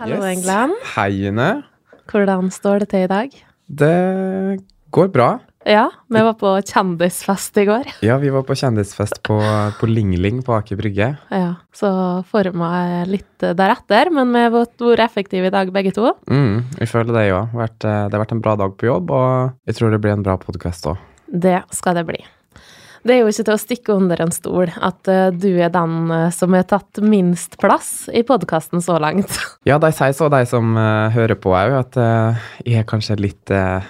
Hallo, Yes. England. Hei, Ine. Hvordan står det til i dag? Det går bra. Ja, vi var på kjendisfest i går. Ja, vi var på kjendisfest på, på Lingling på Aker Brygge. Ja, så forma jeg litt deretter, men vi har vært effektive i dag, begge to. Mm, vi føler det jo. Det har vært en bra dag på jobb, og jeg tror det blir en bra podkast òg. Det skal det bli. Det er jo ikke til å stikke under en stol at eh, du er den eh, som har tatt minst plass i podkasten så langt. Ja, de sier så, de som uh, hører på òg, at uh, jeg er kanskje litt uh,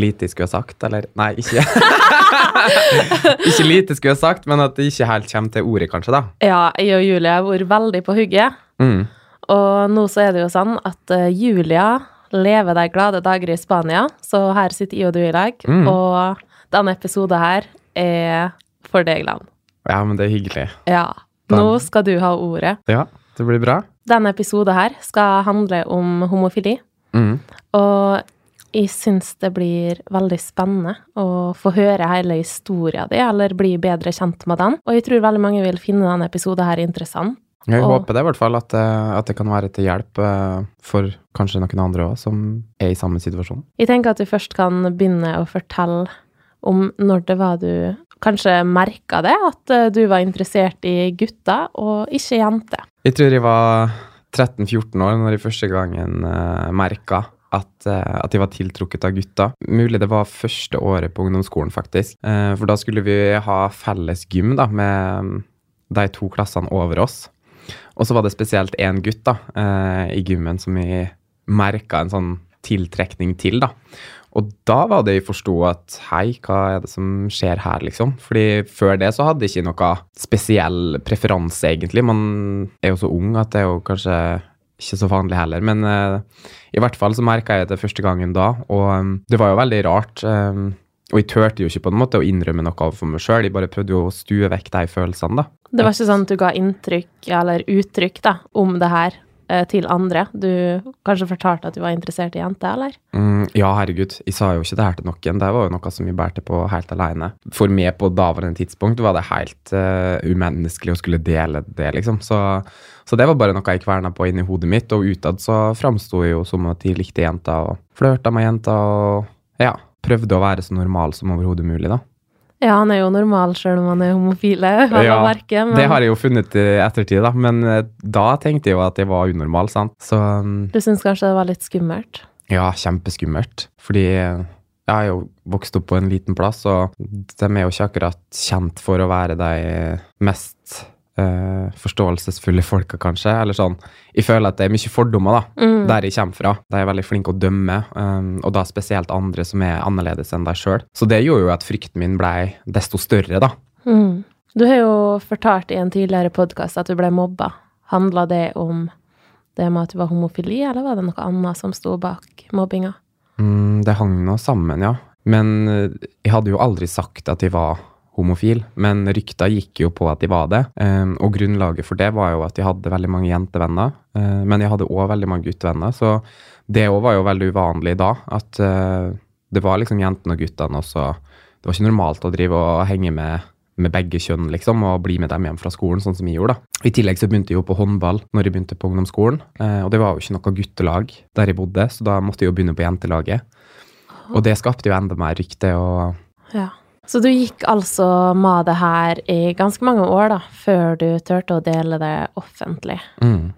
lite skulle ha sagt, eller Nei, ikke Ikke lite skulle ha sagt, men at det ikke helt kommer til ordet, kanskje, da. Ja, jeg og Julia har vært veldig på hugget. Mm. Og nå så er det jo sånn at Julia lever de glade dager i Spania, så her sitter jeg og du i lag. Mm. Og denne episoden her er for deg, Land. Ja, men det er hyggelig. Ja. Nå skal du ha ordet. Ja, det blir bra. Denne episoden her skal handle om homofili. Mm. Og jeg syns det blir veldig spennende å få høre hele historien din, eller bli bedre kjent med den. Og jeg tror veldig mange vil finne denne episoden her interessant. Jeg Og- håper det i hvert fall, at, det, at det kan være til hjelp eh, for kanskje noen andre òg, som er i samme situasjon. Jeg tenker at du først kan begynne å fortelle om når det var du kanskje merka det, at eh, du var interessert i gutter og ikke jenter. Jeg tror jeg var 13-14 år når jeg første gangen uh, merka at, uh, at jeg var tiltrukket av gutter. Mulig det var første året på ungdomsskolen, faktisk. Uh, for da skulle vi ha felles gym da, med mm, de to klassene over oss. Og så var det spesielt én gutt da, uh, i gymmen som jeg merka en sånn tiltrekning til. da. Og da var det jeg forsto at hei, hva er det som skjer her, liksom? Fordi før det så hadde jeg ikke noe spesiell preferanse, egentlig. Man er jo så ung at det er jo kanskje ikke så vanlig heller. Men uh, i hvert fall så merka jeg det første gangen da, og um, det var jo veldig rart. Um, og jeg turte jo ikke på en måte å innrømme noe for meg sjøl, jeg bare prøvde jo å stue vekk de følelsene, da. Det var ikke sånn at du ga inntrykk eller uttrykk da, om det her til andre. Du kanskje fortalte at du var interessert i jenter, eller? Mm, ja, herregud, jeg sa jo ikke det her til noen. Det var jo noe som jeg bærte på helt alene. For meg på daværende tidspunkt var det helt uh, umenneskelig å skulle dele det, liksom. Så, så det var bare noe jeg kverna på inni hodet mitt, og utad så framsto jeg jo som at jeg likte jenter og flørta med jenter og ja, prøvde å være så normal som overhodet mulig, da. Ja, han er jo normal sjøl om han er homofile. Ja, merke, men Det har jeg jo funnet i ettertid, da, men eh, da tenkte jeg jo at jeg var unormal, sant. Så um... du syns kanskje det var litt skummelt? Ja, kjempeskummelt. Fordi jeg har jo vokst opp på en liten plass, og de er jo ikke akkurat kjent for å være de mest eh, forståelsesfulle folka, kanskje. Eller sånn. Jeg føler at det er mye fordommer, da, Mm. der jeg kommer fra. De er veldig flinke å dømme, um, og da spesielt andre som er annerledes enn deg sjøl. Så det gjorde jo at frykten min blei desto større, da. Mm. Du har jo fortalt i en tidligere podkast at du ble mobba. Handla det om det med at du var homofili, eller var det noe annet som sto bak mobbinga? Mm, det hang nå sammen, ja. Men eh, jeg hadde jo aldri sagt at jeg var homofil, men rykta gikk jo på at de var det. Eh, og grunnlaget for det var jo at jeg hadde veldig mange jentevenner, eh, men jeg hadde òg veldig mange guttevenner, så det òg var jo veldig uvanlig da. At eh, det var liksom jentene og guttene også. Det var ikke normalt å drive og henge med med begge kjønn, liksom, og bli med dem hjem fra skolen, sånn som jeg gjorde. da. I tillegg så begynte jeg jo på håndball når jeg begynte på ungdomsskolen, eh, og det var jo ikke noe guttelag der jeg bodde, så da måtte jeg jo begynne på jentelaget. Og det skapte jo enda mer rykte og Ja. Så du gikk altså med det her i ganske mange år, da, før du turte å dele det offentlig. mm,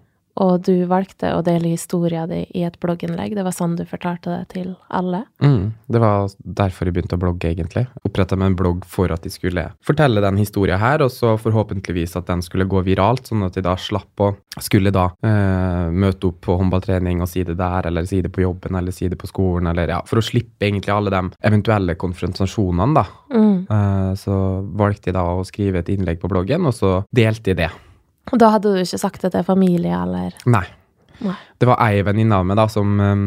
Og du valgte å dele historia di i et blogginnlegg. Det var sånn du fortalte det til alle. mm, Det var derfor jeg begynte å blogge, egentlig. Oppretta med en blogg for at jeg skulle fortelle den historia her, og så forhåpentligvis at den skulle gå viralt, sånn at jeg da slapp å skulle da eh, møte opp på håndballtrening og si det der, eller si det på jobben, eller si det på skolen, eller ja, for å slippe egentlig alle de eventuelle konfrontasjonene, da. Mm. Eh, så valgte jeg da å skrive et innlegg på bloggen, og så delte jeg det. Og da hadde du ikke sagt det til familie, eller Nei. Nei. Det var ei venninne av meg da som eh,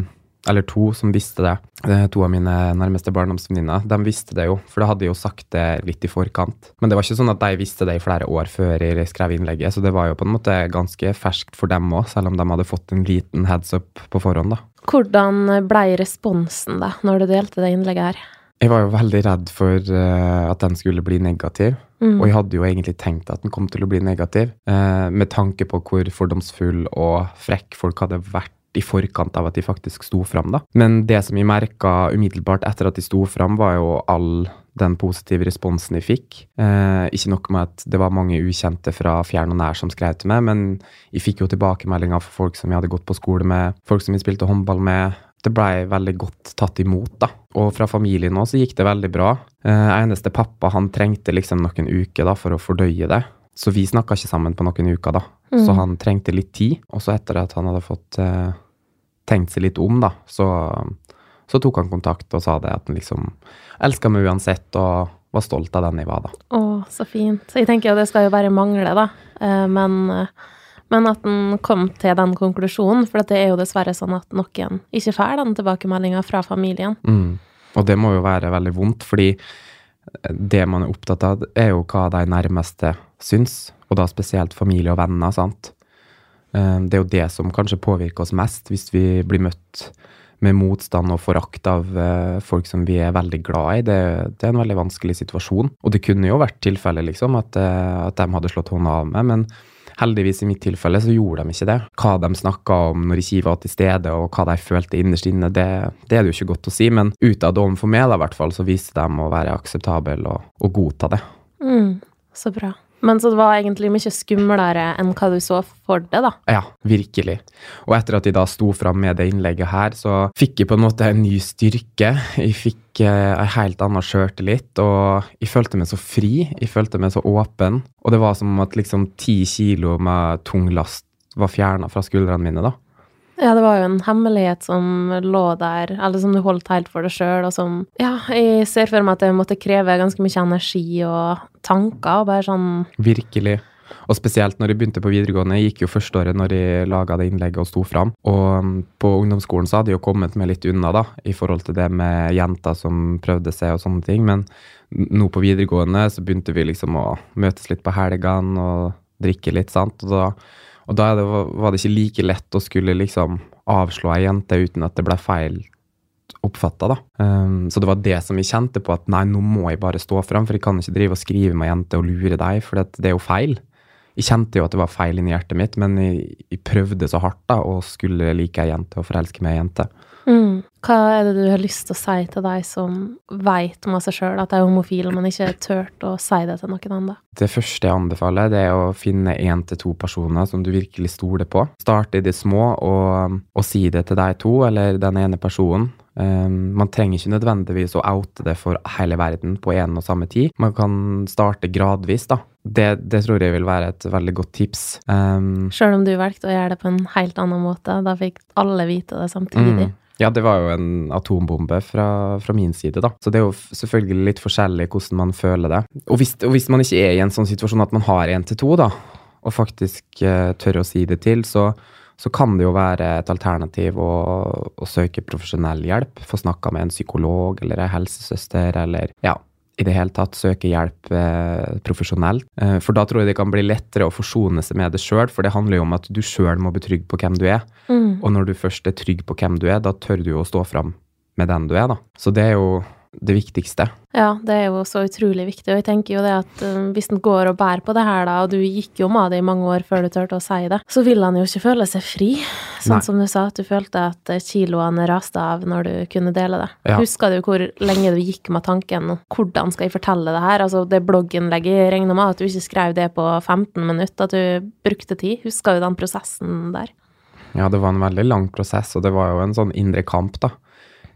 Eller to som visste det. Eh, To av mine nærmeste barndomsvenninner. De visste det jo, for da hadde jeg jo sagt det litt i forkant. Men det var ikke sånn at de visste det i flere år før jeg skrev innlegget, så det var jo på en måte ganske ferskt for dem òg, selv om de hadde fått en liten heads up på forhånd, da. Hvordan blei responsen, da, når du delte det innlegget her? Jeg var jo veldig redd for eh, at den skulle bli negativ. Mm. Og jeg hadde jo egentlig tenkt at den kom til å bli negativ, eh, med tanke på hvor fordomsfull og frekk folk hadde vært i forkant av at de faktisk sto fram, da. Men det som jeg merka umiddelbart etter at de sto fram, var jo all den positive responsen jeg fikk. Eh, ikke nok med at det var mange ukjente fra fjern og nær som skrev til meg, men jeg fikk jo tilbakemeldinger fra folk som jeg hadde gått på skole med, folk som jeg spilte håndball med. Det blei veldig godt tatt imot, da. Og fra familien òg så gikk det veldig bra. Eh, eneste pappa, han trengte liksom noen uker da for å fordøye det. Så vi snakka ikke sammen på noen uker, da. Mm. Så han trengte litt tid. Og så etter at han hadde fått eh, tenkt seg litt om, da, så, så, tok han kontakt og sa det at han liksom elska meg uansett, og var stolt av den jeg var, da. Å, så fint. Jeg tenker jo det skal jo bare mangle, da. Eh, men, men at han kom til den konklusjonen, for det er jo dessverre sånn at noen ikke får den tilbakemeldinga fra familien. Mm. Og det må jo være veldig vondt, fordi det man er opptatt av, er jo hva de nærmeste syns, og da spesielt familie og venner. sant? Eh, det er jo det som kanskje påvirker oss mest, hvis vi blir møtt med motstand og forakt av eh, folk som vi er veldig glad i. Det, det, er en veldig vanskelig situasjon. Og det kunne jo vært tilfellet, liksom, at, eh, at de hadde slått hånda av meg, men heldigvis i mitt tilfelle så gjorde de ikke det. Hva de snakka om når ikke var til stede, og hva de følte innerst inne, det, det, er det jo ikke godt å si, men utad overfor meg, da, i hvert fall, så viste de å være akseptable og, og godta det. Mm, så bra. Men så det var egentlig mye skumlere enn hva du så for deg, da? Ja, virkelig. Og etter at de da sto fram med det innlegget her, så fikk jeg på en måte en ny styrke. Jeg fikk eh, en helt annen sjøltillit, og jeg følte meg så fri. Jeg følte meg så åpen. Og det var som at liksom ti kilo med tung last var fjerna fra skuldrene mine, da. Ja, det var jo en hemmelighet som lå der, eller som du holdt helt for deg sjøl, og som Ja, jeg ser for meg at det måtte kreve ganske mye energi og tanker, og bare sånn Virkelig. Og spesielt når jeg begynte på videregående. Jeg gikk jo førsteåret når jeg laga det innlegget og sto fram. Og um, på ungdomsskolen så hadde jeg jo kommet meg litt unna, da, i forhold til det med jenter som prøvde seg og sånne ting. Men nå på videregående så begynte vi liksom å møtes litt på helgene og drikke litt, sant. Og da og da det, var det ikke like lett å skulle liksom avslå ei jente uten at det ble feil oppfatta, da. Um, så det var det som vi kjente på, at nei, nå må jeg bare stå fram, for jeg kan ikke drive og skrive med ei jente og lure deg, for det, det, er jo feil. Jeg kjente jo at det var feil inni hjertet mitt, men jeg, jeg prøvde så hardt da, og skulle like ei jente og forelske meg i ei jente. Mm. Hva er det du har lyst til å si til deg som veit med seg sjøl at de er homofile, men ikke turt å si det til noen andre? Det første jeg anbefaler, det er å finne én til to personer som du virkelig stoler på. Starte i det små og, og si det til deg to, eller den ene personen. Um, man trenger ikke nødvendigvis å oute det for hele verden på en og samme tid. Man kan starte gradvis, da. Det, det tror jeg vil være et veldig godt tips. Um, Sjøl om du valgte å gjøre det på en helt annen måte, da fikk alle vite det samtidig. Mm. Ja, det var jo en atombombe fra, fra, min side, da. Så det er jo selvfølgelig litt forskjellig hvordan man føler det. Og hvis, og hvis man ikke er i en sånn situasjon at man har én til to, da, og faktisk uh, tør å si det til, så, så, kan det jo være et alternativ å, å søke profesjonell hjelp. Få snakka med en psykolog eller ei helsesøster eller ja, i det hele tatt søke hjelp eh, profesjonelt. Eh, for da tror jeg det kan bli lettere å forsone seg med det sjøl, for det handler jo om at du sjøl må bli trygg på hvem du er. Mm. Og når du først er trygg på hvem du er, da tør du jo å stå fram med den du er, da. Så det er jo det viktigste. Ja, det er jo så utrolig viktig. Og jeg tenker jo det at um, hvis en går og bærer på det her, da, og du gikk jo med det i mange år før du turte å si det, så vil han jo ikke føle seg fri. Sånn Nei. som du sa, at du følte at eh, kiloene raste av når du kunne dele det. Ja. Husker du hvor lenge du gikk med tanken hvordan skal jeg fortelle det her? Altså det blogginnlegget, regner med at du ikke skrev det på 15 minutter, at du brukte tid. Husker du den prosessen der? Ja, det var en veldig lang prosess, og det var jo en sånn indre kamp, da,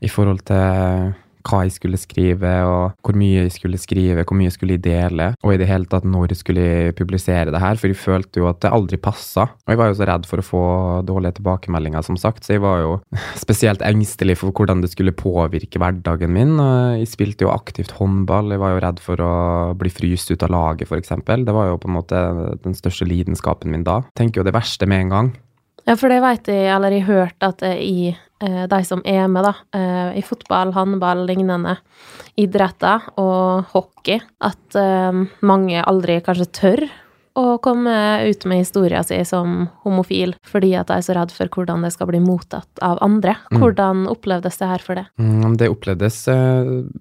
i forhold til hva jeg skulle skrive, og hvor mye jeg skulle skrive, hvor mye jeg skulle dele, og i det hele tatt når jeg skulle publisere det her, for jeg følte jo at det aldri passa. Og jeg var jo så redd for å få dårlige tilbakemeldinger, som sagt, så jeg var jo spesielt engstelig for hvordan det skulle påvirke hverdagen min. Jeg spilte jo aktivt håndball, jeg var jo redd for å bli fryst ut av laget, f.eks. Det var jo på en måte den største lidenskapen min da. Tenker jo det verste med en gang. Ja, for det veit jeg, eller jeg har hørt at i eh, de som er med, da, eh, i fotball, håndball, lignende idretter og hockey, at eh, mange aldri kanskje tør å komme ut med historien sin som homofil, fordi at de er så redd for hvordan det skal bli mottatt av andre. Mm. Hvordan opplevdes det her for det? Mm, det opplevdes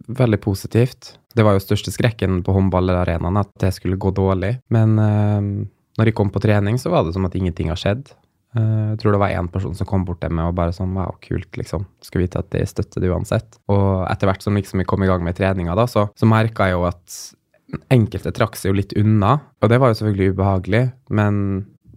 veldig positivt. Det var jo største skrekken på håndballarenaen, at det skulle gå dårlig. Men når jeg kom på trening, så var det som at ingenting har skjedd. Eh, jeg tror det var én person som kom bort til meg og bare sånn Wow, kult, liksom. Skal vite at de støtter det uansett. Og etter hvert som liksom vi kom i gang med treninga, da, så, så merka jeg jo at enkelte trakk seg jo litt unna. Og det var jo selvfølgelig ubehagelig, men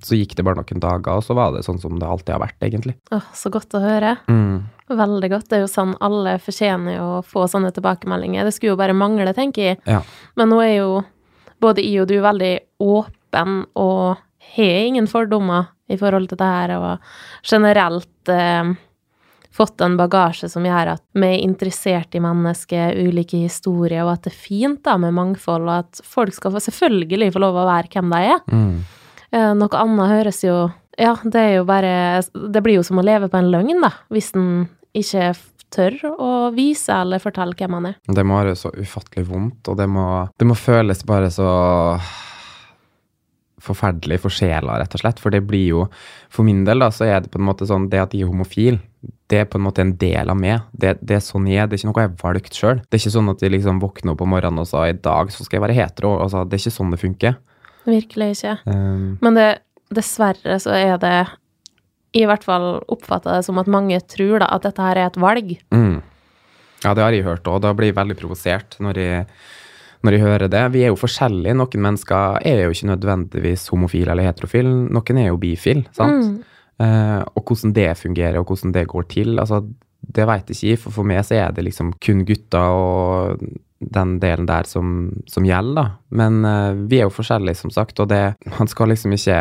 så gikk det bare noen dager, og så var det sånn som det alltid har vært, egentlig. Åh, så godt å høre. Mm. Veldig godt. Det er jo sånn alle fortjener å få sånne tilbakemeldinger. Det skulle jo bare mangle, tenker jeg. Ja. Men nå er jo både jeg og du veldig åpen og har ingen fordommer i forhold til det her, og generelt eh, fått en bagasje som gjør at vi er interessert i mennesker, ulike historier, og at det er fint da med mangfold, og at folk skal få selvfølgelig få lov å være hvem de er. Mm. Eh, noe annet høres jo Ja, det er jo bare Det blir jo som å leve på en løgn, da, hvis en ikke tør å vise eller fortelle hvem man er. Det må være så ufattelig vondt, og det må, det må føles bare så forferdelig for sjela, rett og slett. For det blir jo For min del, da, så er det på en måte sånn Det at jeg er homofil, det er på en måte en del av meg. Det, det er sånn jeg er. Det er ikke noe jeg har valgt sjøl. Det er ikke sånn at jeg liksom våkner opp om morgenen og sa i dag så skal jeg være hetero. Altså, det er ikke sånn det funker. Virkelig ikke. Um, Men det, dessverre så er det I hvert fall oppfatta det som at mange tror da at dette her er et valg. mm. Ja, det har jeg hørt òg. Da blir jeg veldig provosert når jeg, når jeg hører det. Vi er jo forskjellige. Noen mennesker er jo ikke nødvendigvis homofile eller heterofile. Noen er jo bifil, sant. Mm. Eh, og hvordan det fungerer, og hvordan det går til, altså, det veit ikke jeg. For for meg så er det liksom kun gutter og den delen der som, som gjelder, da. Men eh, vi er jo forskjellige, som sagt, og det, man skal liksom ikke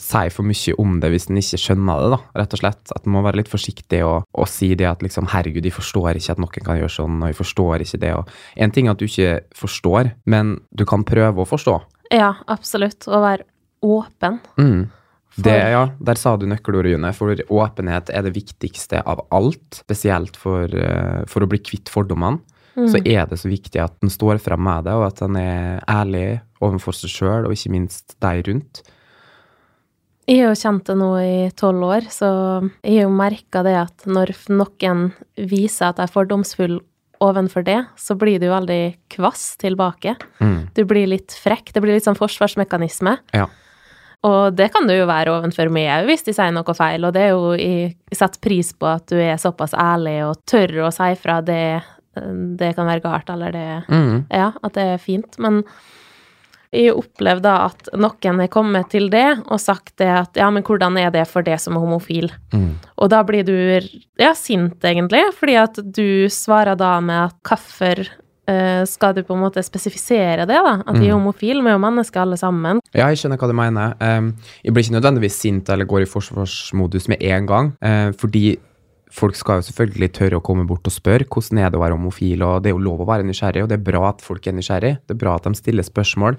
si for mye om det hvis en ikke skjønner det, da, rett og slett. At en må være litt forsiktig og, og si det at liksom, herregud, jeg forstår ikke at noen kan gjøre sånn, og jeg forstår ikke det, og En ting er at du ikke forstår, men du kan prøve å forstå. Ja, absolutt. Og være åpen. Mm. Det, ja, der sa du nøkkelordet, June. For åpenhet er det viktigste av alt. Spesielt for, eh, for å bli kvitt fordommene. Mm. Så er det så viktig at en står frem med det, og at en er ærlig overfor seg sjøl, og ikke minst deg rundt. Jeg har jo kjent det nå i tolv år, så jeg har jo merka det at når noen viser at jeg er fordomsfull ovenfor det, så blir du veldig kvass tilbake. Mm. Du blir litt frekk. Det blir litt sånn forsvarsmekanisme. Ja. Og det kan du jo være ovenfor meg òg, hvis de sier noe feil. Og det er jo Jeg setter pris på at du er såpass ærlig og tør å si fra det det kan være galt, eller det Mm. Ja, at det er fint. Men jeg opplevde da at noen har kommet til det og sagt det at ja, men hvordan er det for det som er homofil? Mm. Og da blir du ja, sint, egentlig, fordi at du svarer da med at hvorfor eh, skal du på en måte spesifisere det, da? At de er Mm. homofile, vi er jo mennesker alle sammen. Ja, jeg skjønner hva du mener. Jeg blir ikke nødvendigvis sint eller går i forsvarsmodus med en gang, eh, fordi folk skal jo selvfølgelig tørre å komme bort og spørre hvordan er det å være homofil, og det er jo lov å være nysgjerrig, og det er bra at folk er nysgjerrig, det er bra at de stiller spørsmål,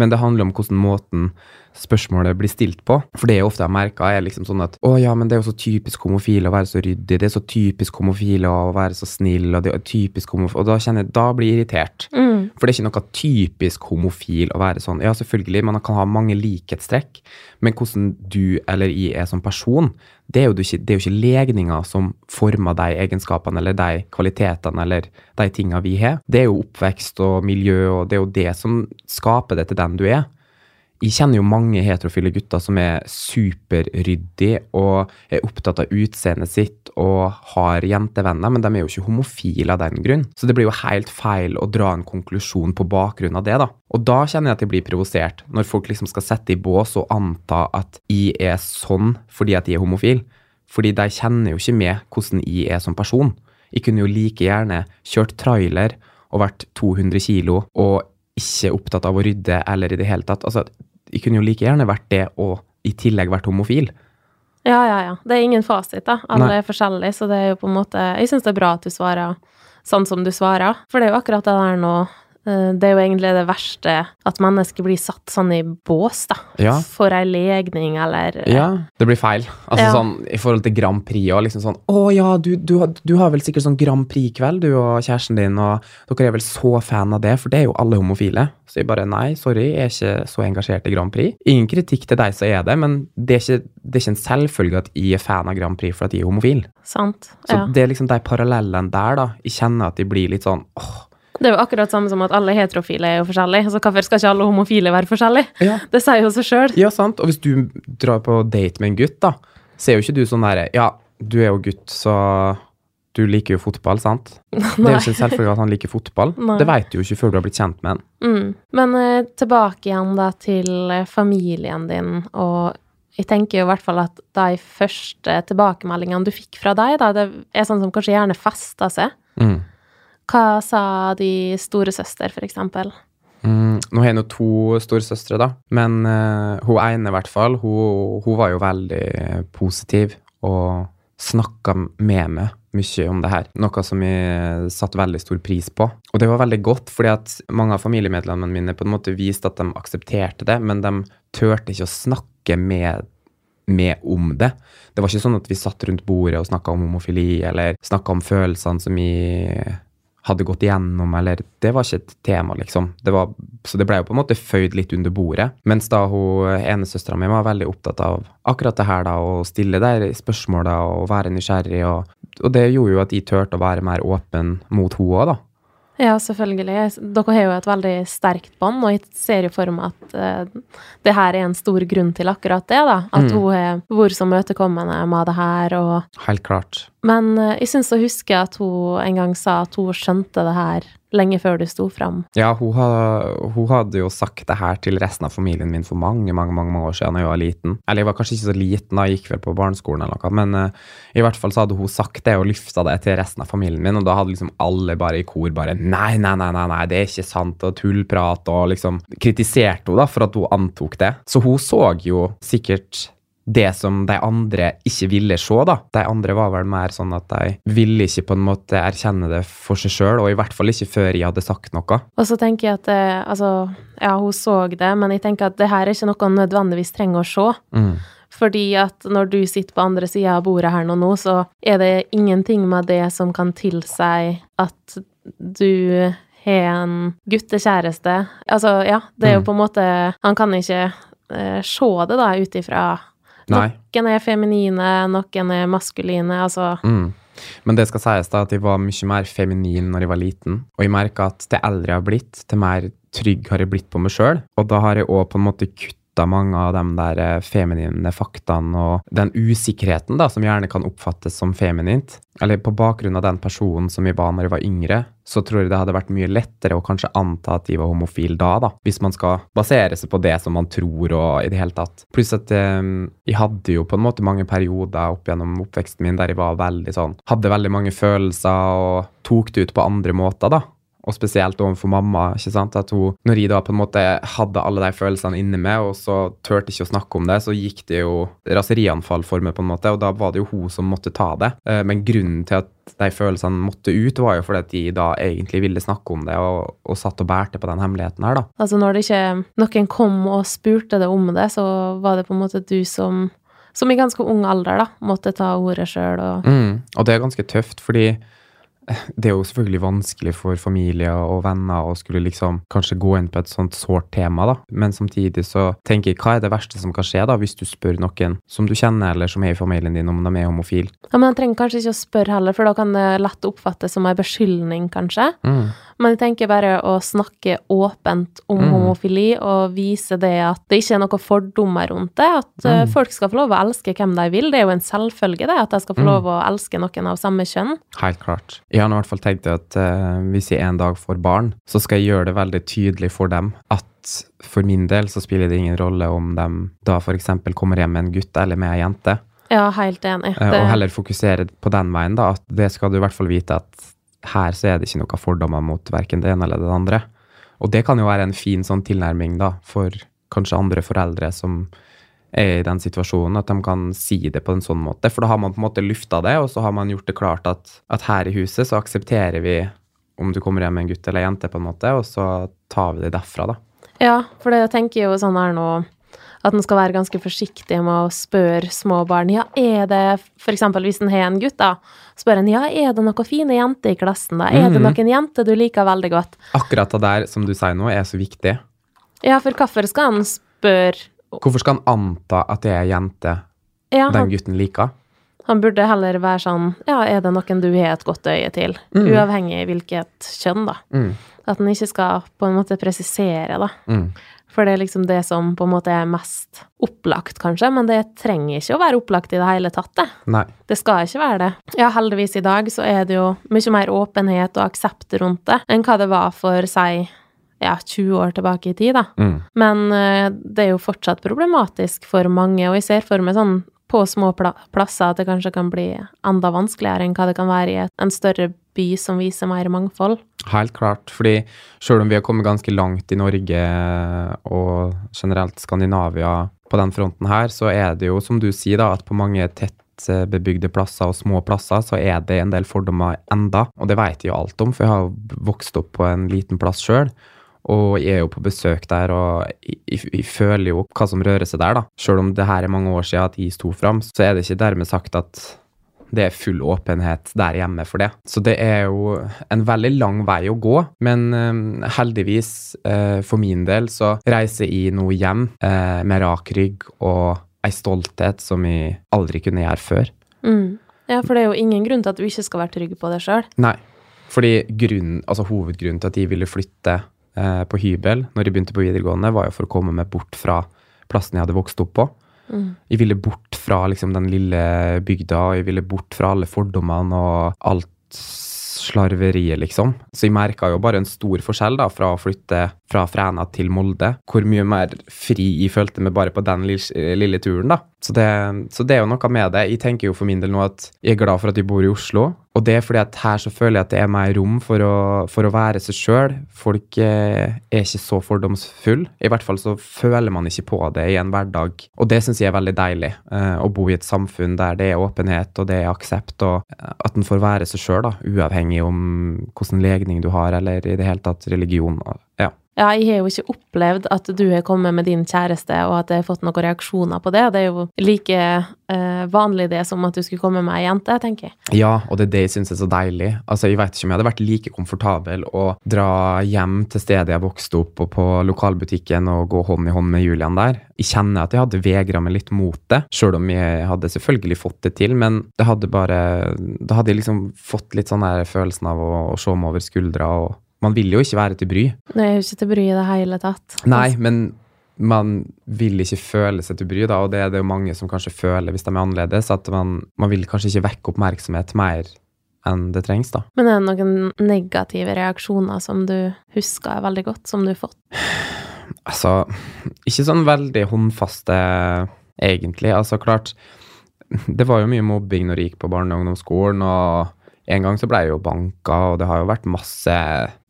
men det handler om hvordan måten spørsmålet blir stilt på. For det jeg ofte har merker, er liksom sånn at å ja, men det er jo så typisk homofile å være så ryddig, det er så typisk homofile å være så snill, og det er typisk homofile Og da kjenner jeg, da blir jeg irritert. Mm. For det er ikke noe typisk homofil å være sånn. Ja, selvfølgelig, man kan ha mange likhetstrekk, men hvordan du eller jeg er som person, det er jo ikke, det er jo ikke legninga som former de egenskapene eller de kvalitetene eller de tinga vi har. Det er jo oppvekst og miljø, og det er jo det som skaper det til den du er. Jeg kjenner jo mange heterofile gutter som er superryddige og er opptatt av utseendet sitt og har jentevenner, men de er jo ikke homofile av den grunn. Så det blir jo helt feil å dra en konklusjon på bakgrunn av det, da. Og da kjenner jeg at jeg blir provosert, når folk liksom skal sette i bås og anta at jeg er sånn fordi at jeg er homofil. Fordi de kjenner jo ikke med hvordan jeg er som person. Jeg kunne jo like gjerne kjørt trailer og vært 200 kilo og ikke opptatt av å rydde eller i det hele tatt. Altså, jeg kunne jo like gjerne vært det og i tillegg vært homofil. Ja, ja, ja. Det er ingen fasit, da. Alle Nei. er forskjellige, så det er jo på en måte Jeg syns det er bra at du svarer sånn som du svarer, for det er jo akkurat det der nå det er jo egentlig det verste, at mennesker blir satt sånn i bås, da. Ja. For ei legning, eller Ja, det blir feil. Altså Ja. sånn i forhold til Grand Prix og liksom sånn Å ja, du, du, du har vel sikkert sånn Grand Prix-kveld, du og kjæresten din, og dere er vel så fan av det, for det er jo alle homofile. Så jeg bare nei, sorry, jeg er ikke så engasjert i Grand Prix. Ingen kritikk til deg som er det, men det er ikke, det er ikke en selvfølge at jeg er fan av Grand Prix for at jeg er homofil. Sant? Så Ja. det er liksom de parallellene der, da. Jeg kjenner at de blir litt sånn åh, Det er jo akkurat samme som at alle heterofile er jo forskjellige, så hvorfor skal ikke alle homofile være forskjellige? Ja. Det sier jo seg sjøl. Ja, sant. Og hvis du drar på date med en gutt, da, så er jo ikke du sånn derre Ja, du er jo gutt, så du liker jo fotball, sant? Nei. Det er jo ikke selvfølgelig at han liker fotball. Nei. Det vet du jo ikke før du har blitt kjent med han. Mm. Men uh, tilbake igjen da til eh, familien din, og jeg tenker jo i hvert fall at de første tilbakemeldingene du fikk fra deg, da, det er sånn som kanskje gjerne fester seg. Mm. Hva sa de storesøster, for eksempel? Mm, nå har jeg nå to storesøstre, da. Men uh, hun ene, i hvert fall, hun, hun var jo veldig positiv og snakka med meg mye om det her. Noe som jeg satte veldig stor pris på. Og det var veldig godt, fordi at mange av familiemedlemmene mine på en måte viste at de aksepterte det, men de turte ikke å snakke med med om det. Det var ikke sånn at vi satt rundt bordet og snakka om homofili, eller snakka om følelsene som vi hadde gått igjennom, eller Det var ikke et tema, liksom. Det var, så det ble jo på en måte føyd litt under bordet. Mens da hun enesøstera mi var veldig opptatt av akkurat det her, da, å stille der spørsmål og være nysgjerrig, og, og det gjorde jo at de turte å være mer åpen mot henne òg, da. Ja, selvfølgelig. Dere har jo et veldig sterkt bånd, og jeg ser jo for meg at eh, det her er en stor grunn til akkurat det, da. At Mm. hun har vært så møtekommende med det her, og Helt klart. Men eh, jeg syns å huske at hun en gang sa at hun skjønte det her lenge før du sto fram. Ja, hun, ha, hun hadde jo sagt det her til resten av familien min for mange, mange, mange år siden da jeg var liten. Eller jeg var kanskje ikke så liten, da jeg gikk vel på barneskolen eller noe, men uh, i hvert fall så hadde hun sagt det og lufta det til resten av familien min, og da hadde liksom alle bare i kor bare nei, nei, nei, nei, nei det er ikke sant, og tullprat, og liksom kritiserte hun da for at hun antok det. Så hun så jo sikkert det som de andre ikke ville se, da. De andre var vel mer sånn at de ville ikke på en måte erkjenne det for seg sjøl, og i hvert fall ikke før jeg hadde sagt noe. Og så tenker jeg at det, altså, ja, hun så det, men jeg tenker at det her er ikke noe hun nødvendigvis trenger å se. Mm. Fordi at når du sitter på andre sida av bordet her nå, nå, så er det ingenting med det som kan tilsi at du har en guttekjæreste. Altså, ja, det er jo Mm. på en måte Han kan ikke eh, se det, da, ut ifra Nei. Noen er feminine, noen er maskuline, altså Mm. Men det skal sies da at jeg var mye mer feminin når jeg var liten. Og jeg merka at til eldre jeg har blitt, til mer trygg har jeg blitt på meg sjøl. Og da har jeg òg på en måte kutta mange av de der eh, feminine faktaene og den usikkerheten da, som gjerne kan oppfattes som feminint. Eller på bakgrunn av den personen som vi var når jeg var yngre, så tror jeg det hadde vært mye lettere å kanskje anta at de var homofile da, da. Hvis man skal basere seg på det som man tror og i det hele tatt. Pluss at eh, jeg hadde jo på en måte mange perioder opp gjennom oppveksten min der jeg var veldig sånn Hadde veldig mange følelser og tok det ut på andre måter, da. Og spesielt overfor mamma. ikke sant? At hun, Når jeg da på en måte hadde alle de følelsene inni meg, og så turte ikke å snakke om det, så gikk det jo raserianfall for meg, på en måte, og da var det jo hun som måtte ta det. Eh, Men grunnen til at de følelsene måtte ut, var jo fordi at de da egentlig ville snakke om det, og, og satt og bærte på den hemmeligheten her, da. Altså når det ikke noen kom og spurte deg om det, så var det på en måte du som som i ganske ung alder, da, måtte ta ordet sjøl og Mm, og det er ganske tøft, fordi det er jo selvfølgelig vanskelig for familie og venner å skulle liksom kanskje gå inn på et sånt sårt tema, da. Men samtidig så tenker jeg, hva er det verste som kan skje, da, hvis du spør noen som du kjenner, eller som er i familien din, om de er homofil? Ja, men han trenger kanskje ikke å spørre heller, for da kan det lett oppfattes som ei beskyldning, kanskje. Mm. Men jeg tenker bare å snakke åpent om Mm. homofili og vise det at det ikke er noen fordommer rundt det. At eh, Mm. folk skal få lov å elske hvem de vil. Det er jo en selvfølge, det, at de skal få Mm. lov å elske noen av samme kjønn. Helt klart. Jeg har i hvert fall tenkt at uh, hvis jeg en dag får barn, så skal jeg gjøre det veldig tydelig for dem at for min del så spiller det ingen rolle om de da eksempel kommer hjem med en gutt eller med ei jente. Ja, helt enig. Eh, Det- Og heller fokusere på den veien, da. At det skal du i hvert fall vite at her så er det ikke noen fordommer mot verken det ene eller det andre. Og det kan jo være en fin sånn tilnærming, da, for kanskje andre foreldre som er i den situasjonen, at de kan si det på en sånn måte. For da har man på en måte lufta det, og så har man gjort det klart at, at her i huset så aksepterer vi om du kommer hjem med en gutt eller en jente, på en måte, og så tar vi det derfra, da. Ja, for det tenker jo sånn her nå at en skal være ganske forsiktig med å spørre små barn ja, er det for eksempel hvis en har en gutt, da, spør en ja, er det noen fine jenter i klassen, da? Er det Mhm. noen jenter du liker veldig godt? Akkurat det der som du sier nå, er så viktig. Ja, for hvorfor skal han spørre Hvorfor skal han anta at det er ei jente ja, den gutten liker? han burde heller være sånn ja, er det noen du har et godt øye til? Mm. Uavhengig hvilket kjønn, da. Mm. At han ikke skal på en måte presisere, da. Mm. For det er liksom det som på en måte er mest opplagt, kanskje, men det trenger ikke å være opplagt i det hele tatt, det. Nei. Det skal ikke være det. Ja, heldigvis i dag så er det jo mye mer åpenhet og aksept rundt det enn hva det var for, si, ja, 20 år tilbake i tid, da. Mm. Men uh, det er jo fortsatt problematisk for mange, og jeg ser for meg sånn på små pla plasser at det kanskje kan bli enda vanskeligere enn hva det kan være i et, en større by som viser mer mangfold. Helt klart. fordi selv om vi har kommet ganske langt i Norge og generelt Skandinavia på den fronten her, så er det jo, som du sier, da, at på mange tettbebygde plasser og små plasser, så er det en del fordommer enda. Og det vet jeg jo alt om, for jeg har vokst opp på en liten plass sjøl. Og jeg er jo på besøk der, og jeg, jeg, jeg føler jo hva som rører seg der, da. Selv om det her er mange år siden at jeg sto fram, så er det ikke dermed sagt at det er full åpenhet der hjemme for det. Så det er jo en veldig lang vei å gå, men eh, heldigvis eh, for min del så reiser jeg nå hjem eh, med rak rygg og ei stolthet som jeg aldri kunne gjøre før. Mm. Ja, for det er jo ingen grunn til at du ikke skal være trygg på deg sjøl. Nei, fordi grunnen, altså hovedgrunnen til at jeg ville flytte eh, på hybel når jeg begynte på videregående, var jo for å komme meg bort fra plassen jeg hadde vokst opp på. Mm. Jeg ville bort fra liksom, den lille bygda, og jeg ville bort fra alle fordommene og alt slarveriet, liksom. Så jeg merka jo bare en stor forskjell da, fra å flytte fra Fræna til Molde. Hvor mye mer fri jeg følte meg bare på den lille, lille turen, da. Så det, så det er jo noe med det. Jeg tenker jo for min del nå at jeg er glad for at jeg bor i Oslo. Og det er fordi at her så føler jeg at det er mer rom for å, for å være seg sjøl. Folk eh, er ikke så fordomsfulle. I hvert fall så føler man ikke på det i en hverdag. Og det syns jeg er veldig deilig. Eh, å bo i et samfunn der det er åpenhet og det er aksept, og at en får være seg sjøl, uavhengig om hvilken legning du har, eller i det hele tatt religion. Ja. Ja, jeg har jo ikke opplevd at du har kommet med din kjæreste, og at jeg har fått noen reaksjoner på det. Det er jo like eh, vanlig det som at du skulle komme med ei jente, tenker jeg. Ja, og det er det jeg syns er så deilig. Altså, Jeg vet ikke om jeg hadde vært like komfortabel å dra hjem til stedet jeg vokste opp, og på lokalbutikken og gå hånd i hånd med Julian der. Jeg kjenner at jeg hadde vegra meg litt mot det, sjøl om jeg hadde selvfølgelig fått det til, men det hadde bare Da hadde jeg liksom fått litt sånn der følelsen av å, å se meg over skuldra, og man vil jo ikke være til bry. Det er jo ikke til bry i det hele tatt. Nei, men man vil ikke føle seg til bry, da, og det er det jo mange som kanskje føler hvis de er annerledes, at man, man vil kanskje ikke vekke oppmerksomhet mer enn det trengs, da. Men er det noen negative reaksjoner som du husker veldig godt, som du har fått? Altså, ikke sånn veldig håndfaste, egentlig. Altså, klart, det var jo mye mobbing når jeg gikk på barne- og ungdomsskolen, og en gang så ble jeg jo banka, og det har jo vært masse,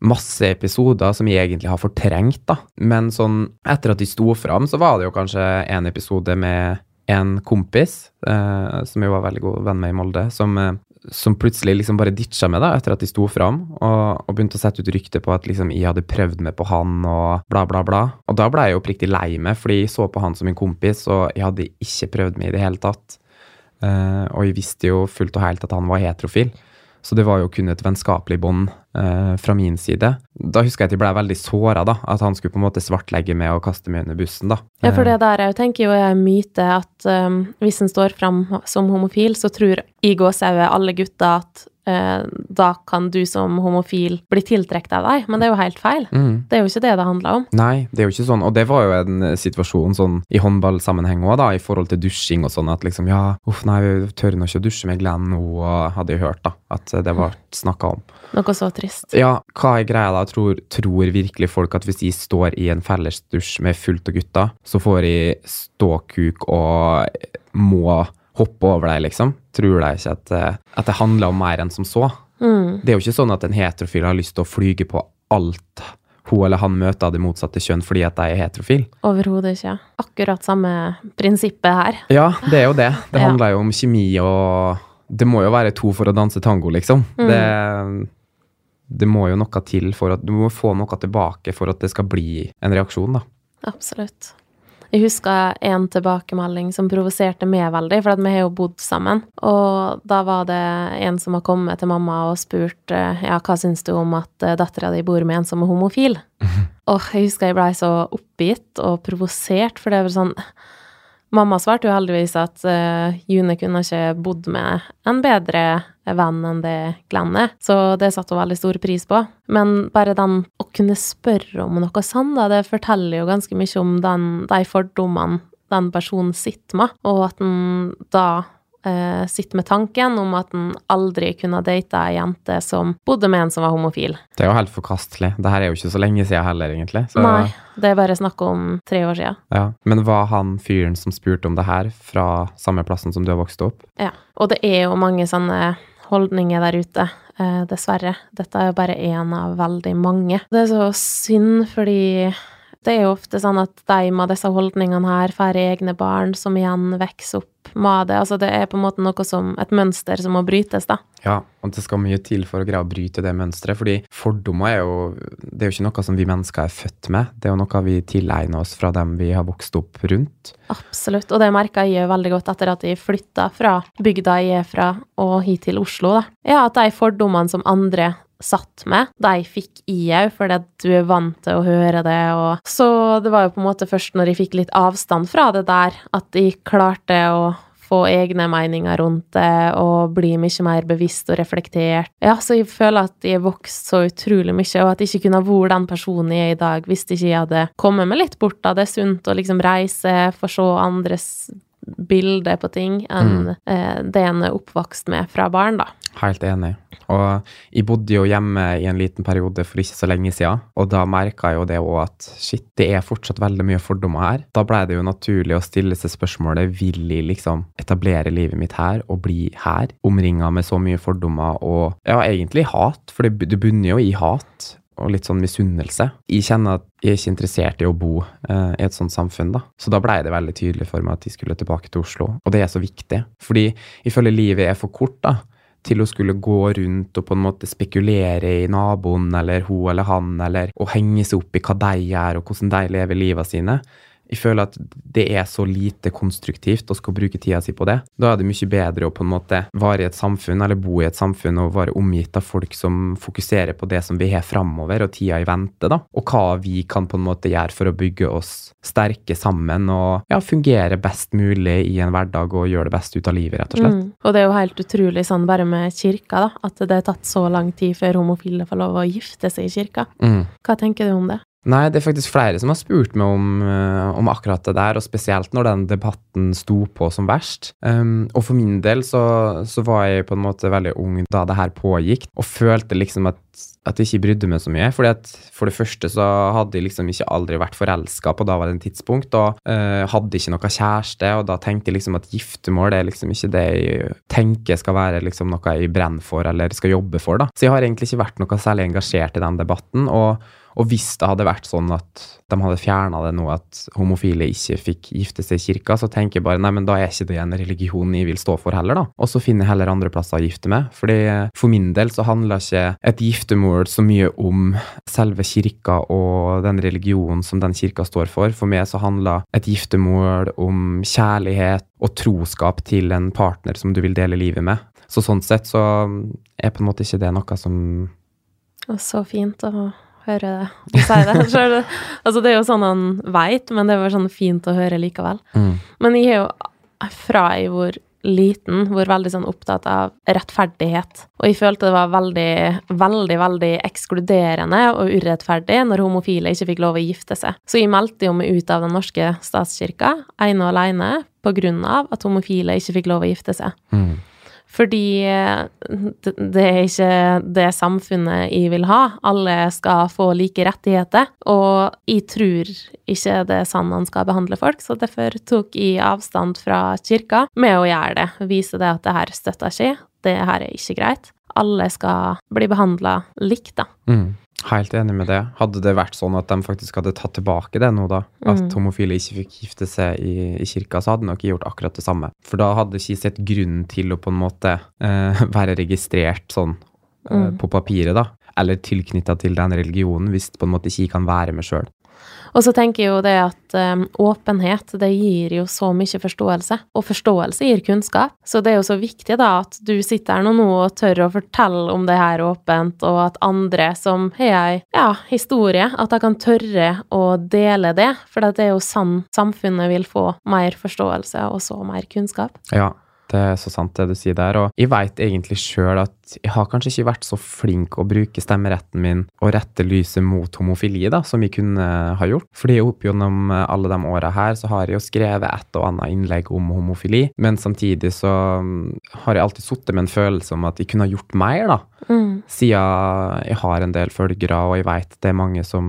masse episoder som jeg egentlig har fortrengt, da. Men sånn, etter at de sto fram, så var det jo kanskje en episode med en kompis, eh, som jeg var veldig god venn med i Molde, som, eh, som plutselig liksom bare ditcha meg da, etter at de sto fram, og, og begynte å sette ut rykte på at liksom jeg hadde prøvd meg på han, og bla, bla, bla. Og da ble jeg oppriktig lei meg, fordi jeg så på han som en kompis, og jeg hadde ikke prøvd meg i det hele tatt. Eh, og jeg visste jo fullt og helt at han var heterofil. Så det var jo kun et vennskapelig bånd eh, fra min side. Da husker jeg at jeg ble veldig såra, da. At han skulle på en måte svartlegge meg og kaste meg under bussen, da. Ja, for det der jeg tenker jo er en myte at um, hvis en står fram som homofil, så tror i gåsehudet alle gutter at eh, da kan du som homofil bli tiltrukket av deg, men det er jo helt feil. Mm. Det er jo ikke det det handler om. Nei, det er jo ikke sånn. Og det var jo en eh, situasjon sånn i håndballsammenheng òg, da, i forhold til dusjing og sånn, at liksom ja, uff, nei, vi tør nå ikke å dusje med Glenn nå, hadde jeg hørt, da, at det var snakka om. Noe så trist. Ja, hva er greia da? Tror, tror virkelig folk at hvis de står i en felles dusj med fullt av gutter, så får de ståkuk og må hoppe over deg, liksom? Tror deg ikke at, eh, at det handler om mer enn som så? Mm. Det er jo ikke sånn at en heterofil har lyst til å flyge på alt hun eller han møter av det motsatte kjønn fordi at de er heterofil. Overhodet ikke. Akkurat samme prinsippet her. Ja, det er jo det. Det Ja. handler jo om kjemi og Det må jo være to for å danse tango, liksom. Mm. Det, det må jo noe til for at Du må få noe tilbake for at det skal bli en reaksjon, da. Absolutt. Jeg husker en tilbakemelding som provoserte meg veldig, for vi har jo bodd sammen. Og da var det en som har kommet til mamma og spurt eh, ja, hva syns du om at eh, dattera di bor med en som er homofil? Og jeg husker jeg blei så oppgitt og provosert, for det var sånn Mamma svarte jo heldigvis at uh, June kunne ikke bodd med en bedre venn enn det Glenn er. Så det satte hun veldig stor pris på. Men bare den å kunne spørre om noe da, det forteller jo ganske mye om den, de fordommene den personen sitter med, og at den da eh, sitter med tanken om at en aldri kunne date ei jente som bodde med en som var homofil. Det er jo helt forkastelig. Det her er jo ikke så lenge siden heller, egentlig. Så, Nei, det er bare snakk om tre år siden. Ja. Men var han fyren som spurte om det her, fra samme plassen som du har vokst opp? Ja. Og det er jo mange sånne holdninger der ute, eh, dessverre. Dette er jo bare én av veldig mange. Det er så synd, fordi det er jo ofte sånn at de med disse holdningene her får egne barn som igjen vokser opp med det. Altså det er på en måte noe som et mønster som må brytes, da. Ja, og det skal mye til for å greie å bryte det mønsteret. Fordi fordommer er jo Det er jo ikke noe som vi mennesker er født med. Det er jo noe vi tilegner oss fra dem vi har vokst opp rundt. Absolutt. Og det merka jeg jo veldig godt etter at jeg flytta fra bygda jeg er fra, og hit til Oslo, da. Ja, at de fordommene som andre satt med, de fikk i òg, fordi at du er vant til å høre det, og Så det var jo på en måte først når jeg fikk litt avstand fra det der, at jeg klarte å få egne meninger rundt det og bli mye mer bevisst og reflektert. Ja, så jeg føler at jeg har vokst så utrolig mye, og at jeg ikke kunne vært den personen jeg er i dag hvis ikke jeg hadde kommet meg litt bort av det. sunt å liksom reise, få se andres bilder på ting enn Mm. eh, det en er oppvokst med fra barn, da. Helt enig. Og jeg bodde jo hjemme i en liten periode for ikke så lenge siden, og da merka jeg jo det òg at shit, det er fortsatt veldig mye fordommer her. Da blei det jo naturlig å stille seg spørsmålet vil jeg liksom etablere livet mitt her og bli her, omringa med så mye fordommer og ja, egentlig hat, for det, det bunner jo i hat. Og litt sånn misunnelse. Jeg kjenner at jeg er ikke interessert i å bo eh, i et sånt samfunn, da. Så da blei det veldig tydelig for meg at jeg skulle tilbake til Oslo. Og det er så viktig. Fordi føler livet er for kort, da til å skulle gå rundt og på en måte spekulere i naboen eller hun eller han, eller å henge seg opp i hva de gjør og hvordan de lever livet sine. Jeg føler at det er så lite konstruktivt å skal bruke tida si på det. Da er det mye bedre å på en måte være i et samfunn, eller bo i et samfunn og være omgitt av folk som fokuserer på det som vi har framover, og tida i vente, da. Og hva vi kan på en måte gjøre for å bygge oss sterke sammen og ja, fungere best mulig i en hverdag og gjøre det beste ut av livet, rett og slett. Mm. Og det er jo helt utrolig sånn bare med kirka, da, at det har tatt så lang tid før homofile får lov å gifte seg i kirka. Mm. Hva tenker du om det? Nei, det er faktisk flere som har spurt meg om, eh, om akkurat det der, og spesielt når den debatten sto på som verst. Um, og for min del så, så var jeg på en måte veldig ung da det her pågikk, og følte liksom at, at jeg ikke brydde meg så mye. fordi at for det første så hadde jeg liksom ikke aldri vært forelska på daværende tidspunkt, og uh, hadde ikke noe kjæreste, og da tenkte jeg liksom at giftermål det er liksom ikke det jeg tenker skal være liksom noe jeg brenner for eller skal jobbe for, da. Så jeg har egentlig ikke vært noe særlig engasjert i den debatten. og og hvis det hadde vært sånn at de hadde fjerna det nå, at homofile ikke fikk gifte seg i kirka, så tenker jeg bare nei, men da er ikke det en religion jeg vil stå for heller, da. Og så finner jeg heller andre plasser å gifte meg. Fordi for min del så handler ikke et giftermål så mye om selve kirka og den religionen som den kirka står for. For meg så handler et giftermål om kjærlighet og troskap til en partner som du vil dele livet med. Så sånn sett så er på en måte ikke det noe som Og så fint å høre det. Si det. det. altså, det er jo sånn han veit, men det var sånn fint å høre likevel. mm. Men jeg er jo fra jeg var liten, hvor veldig sånn opptatt av rettferdighet. Og jeg følte det var veldig, veldig, veldig ekskluderende og urettferdig når homofile ikke fikk lov å gifte seg. Så jeg meldte jo meg ut av den norske statskirka, ene og alene, på grunn av at homofile ikke fikk lov å gifte seg. Mm. Fordi det det er ikke det samfunnet jeg vil ha. Alle skal få like rettigheter. Og jeg tror ikke det er sånn man skal behandle folk, så derfor tok jeg avstand fra kirka med å gjøre det. Vise det at det her støtter ikke. Det her er ikke greit. Alle skal bli behandla likt, da. Mm. Helt enig med det. Hadde det vært sånn at de faktisk hadde tatt tilbake det nå, da, at Mm. homofile ikke fikk gifte seg i, i kirka, så hadde de nok gjort akkurat det samme. For da hadde ikke sett grunnen til å på en måte eh, være registrert sånn eh, Mm. på papiret, da. Eller tilknytta til den religionen, hvis på en måte ikke kan være med sjøl. Og så tenker jeg jo det at um, åpenhet, det gir jo så mye forståelse. Og forståelse gir kunnskap. Så det er jo så viktig da at du sitter her nå og tør å fortelle om det her åpent, og at andre som har ei ja, historie, at de kan tørre å dele det. For det er jo sånn samfunnet vil få mer forståelse og så mer kunnskap. Ja. Det er så sant det du sier der, og jeg veit egentlig sjøl at jeg har kanskje ikke vært så flink å bruke stemmeretten min og rette lyset mot homofili, da, som jeg kunne ha gjort. Fordi opp gjennom alle de åra her så har jeg jo skrevet et og annet innlegg om homofili, men samtidig så mm, har jeg alltid sittet med en følelse om at jeg kunne ha gjort mer, da. Mm. Siden jeg har en del følgere, og jeg veit det er mange som,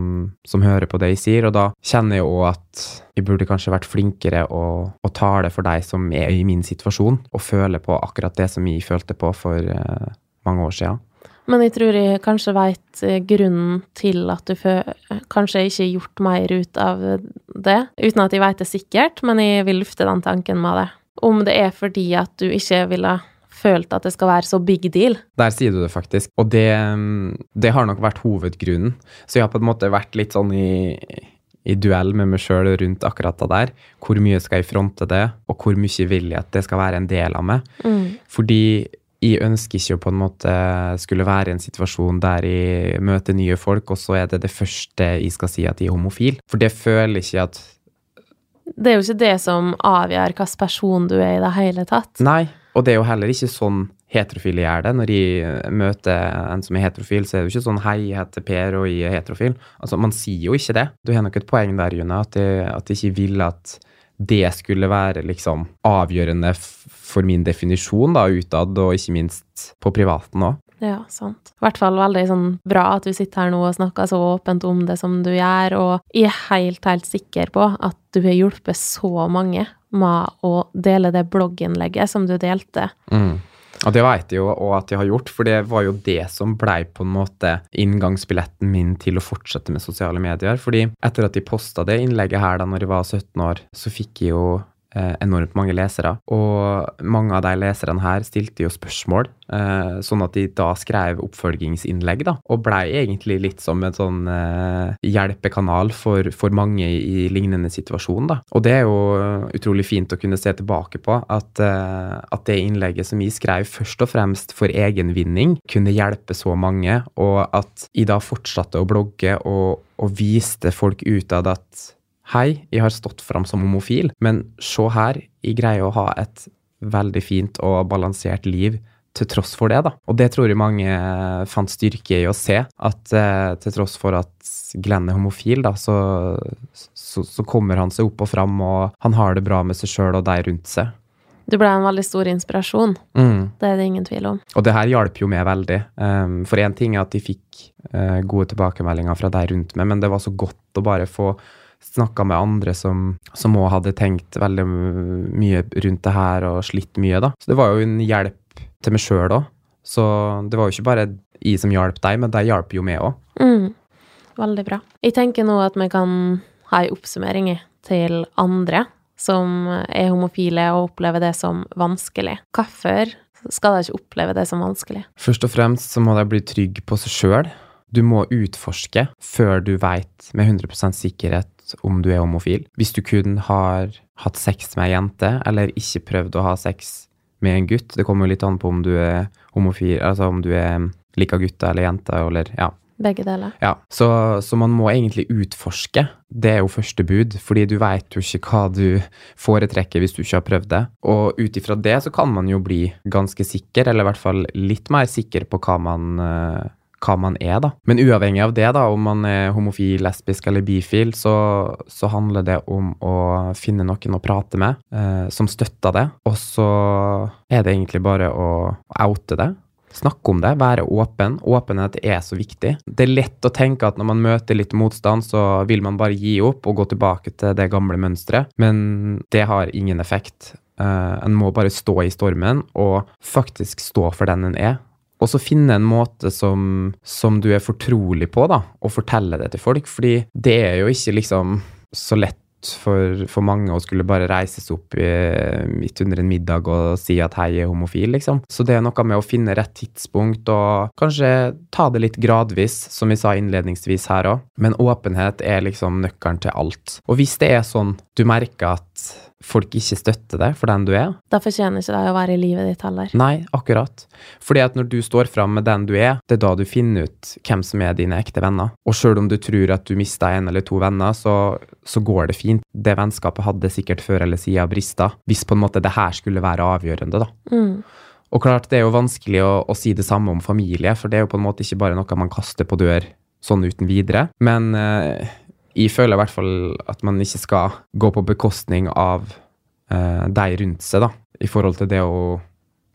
som, hører på det jeg sier. Og da kjenner jeg òg at jeg burde kanskje vært flinkere å, å tale for deg som er i min situasjon, og føle på akkurat det som jeg følte på for uh, mange år siden. Men jeg tror jeg kanskje veit eh, grunnen til at du kanskje ikke har gjort mer ut av det, uten at jeg veit det sikkert, men jeg vil lufte den tanken med det. Om det er fordi at du ikke ville følt at det skal være så big deal. Der sier du det faktisk, og det, det har nok vært hovedgrunnen. Så jeg har på en måte vært litt sånn i, i duell med meg sjøl rundt akkurat det der. Hvor mye skal jeg fronte det, og hvor mye vil jeg at det skal være en del av meg? Mm. Fordi jeg ønsker ikke å på en måte skulle være i en situasjon der jeg møter nye folk, og så er det det første jeg skal si at jeg er homofil. For det føler ikke at Det er jo ikke det som avgjør hvilken person du er i det hele tatt. Nei, og det er jo heller ikke sånn heterofile gjør det. Når jeg møter en som er heterofil, så er det jo ikke sånn 'hei, jeg heter Per, og jeg er heterofil'. Altså, Man sier jo ikke det. Du har nok et poeng der, June, at jeg, at jeg ikke vil at det skulle være liksom avgjørende for min definisjon da, utad, og ikke minst på privaten òg. Ja, sant. I hvert fall veldig sånn bra at du sitter her nå og snakker så åpent om det som du gjør, og jeg er helt, helt sikker på at du har hjulpet så mange med å dele det blogginnlegget som du delte. Mm. Og det vet jeg jo og at jeg har gjort, for det var jo det som blei på en måte inngangsbilletten min til å fortsette med sosiale medier. Fordi etter at jeg posta det innlegget her da når jeg var 17 år, så fikk jeg jo enormt mange lesere. Og mange av de leserne her stilte jo spørsmål, eh, sånn at de da skrev oppfølgingsinnlegg, da, og blei egentlig litt som en sånn eh, hjelpekanal for, for, mange i lignende situasjon, da. Og det er jo utrolig fint å kunne se tilbake på at, at det innlegget som vi skrev først og fremst for egenvinning, kunne hjelpe så mange, og at jeg da fortsatte å blogge og, og viste folk utad at Hei, jeg har stått fram som homofil, men se her, jeg greier å ha et veldig fint og balansert liv til tross for det, da. Og det tror jeg mange fant styrke i å se, at eh, til tross for at Glenn er homofil, da, så, så, så, kommer han seg opp og fram, og han har det bra med seg sjøl og de rundt seg. Du ble en veldig stor inspirasjon. Mm. Det er det ingen tvil om. Og det her hjalp jo meg veldig. Um, for én ting er at de fikk uh, gode tilbakemeldinger fra deg rundt meg, men det var så godt å bare få snakka med andre som òg hadde tenkt veldig mye rundt det her og slitt mye, da. Så det var jo en hjelp til meg sjøl òg. Så det var jo ikke bare jeg som hjalp deg, men de hjalp jo meg òg. Mm. Veldig bra. Jeg tenker nå at vi kan ha ei oppsummering til andre som er homofile og opplever det som vanskelig. Hvorfor skal de ikke oppleve det som vanskelig? Først og fremst så må de bli trygge på seg sjøl. Du må utforske før du veit med 100% sikkerhet om du er homofil. Hvis du kun har hatt sex med ei jente, eller ikke prøvd å ha sex med en gutt. Det kommer jo litt an på om du er homofil, altså om du er liker gutter eller jenter, eller ja. Begge deler. Ja, så, så, man må egentlig utforske. Det er jo første bud, fordi du veit jo ikke hva du foretrekker hvis du ikke har prøvd det. Og ut ifra det så kan man jo bli ganske sikker, eller i hvert fall litt mer sikker på hva man uh, hva man er, da. Men uavhengig av det, da, om man er homofil, lesbisk eller bifil, så, så handler det om å finne noen å prate med eh, som støtter det. Og så er det egentlig bare å oute det. Snakke om det, være åpen. Åpenhet er så viktig. Det er lett å tenke at når man møter litt motstand, så vil man bare gi opp og gå tilbake til det gamle mønsteret, men det har ingen effekt. Uh, en må bare stå i stormen og faktisk stå for den en er. Og så finne en måte som, som, du er fortrolig på, da, og fortelle det til folk. Fordi det er jo ikke liksom så lett for, for mange å skulle bare reises opp i, midt under en middag og si at hei, jeg er homofil, liksom. Så det er noe med å finne rett tidspunkt og kanskje ta det litt gradvis, som vi sa innledningsvis her òg. Men åpenhet er liksom nøkkelen til alt. Og hvis det er sånn du merker at folk ikke støtter deg for den du er. Da fortjener ikke deg å være i livet ditt heller. Nei, akkurat. Fordi at når du står fram med den du er, det er da du finner ut hvem som er dine ekte venner. Og sjøl om du tror at du mista en eller to venner, så, så, går det fint. Det vennskapet hadde sikkert før eller siden brista, hvis på en måte det her skulle være avgjørende, da. Mm. Og klart, det er jo vanskelig å, å, si det samme om familie, for det er jo på en måte ikke bare noe man kaster på dør sånn uten videre. Men eh, jeg føler i hvert fall at man ikke skal gå på bekostning av eh, deg rundt seg, da, i forhold til det å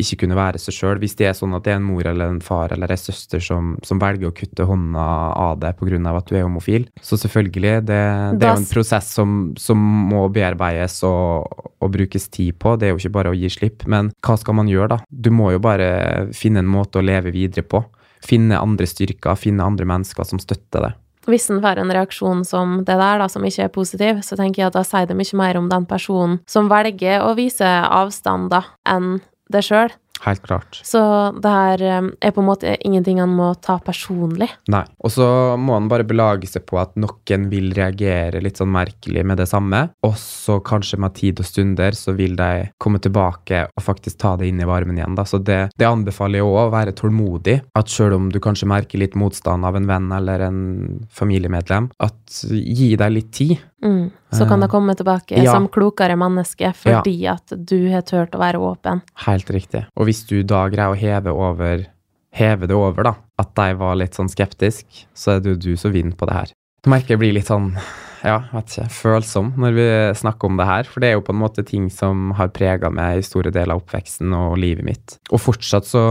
ikke kunne være seg sjøl. Hvis det er sånn at det er en mor eller en far eller en søster som, som velger å kutte hånda av deg pga. at du er homofil, så selvfølgelig, det, det er jo en prosess som, som må bearbeides og, og, brukes tid på. Det er jo ikke bare å gi slipp. Men hva skal man gjøre, da? Du må jo bare finne en måte å leve videre på. Finne andre styrker, finne andre mennesker som støtter det. Hvis en får en reaksjon som det der, da, som ikke er positiv, så tenker jeg at da sier det mye mer om den personen som velger å vise avstand, da, enn det sjøl. Helt klart. Så det her eh, er på en måte ingenting han må ta personlig. Nei. Og så må han bare belage seg på at noen vil reagere litt sånn merkelig med det samme. Og så kanskje med tid og stunder så vil de komme tilbake og faktisk ta det inn i varmen igjen. Da. Så det, det anbefaler jeg òg, å være tålmodig. At sjøl om du kanskje merker litt motstand av en venn eller en familiemedlem, at gi deg litt tid. Mm. Så kan det eh, komme tilbake ja. som klokere menneske fordi ja. at du har turt å være åpen. Helt riktig. Og hvis du da greier å heve over heve det over, da, at de var litt sånn skeptisk, så er det jo du som vinner på det her. Du merker jeg blir litt sånn ja, vet ikke, følsom når vi snakker om det her. For det er jo på en måte ting som har prega meg i store deler av oppveksten og livet mitt. Og fortsatt så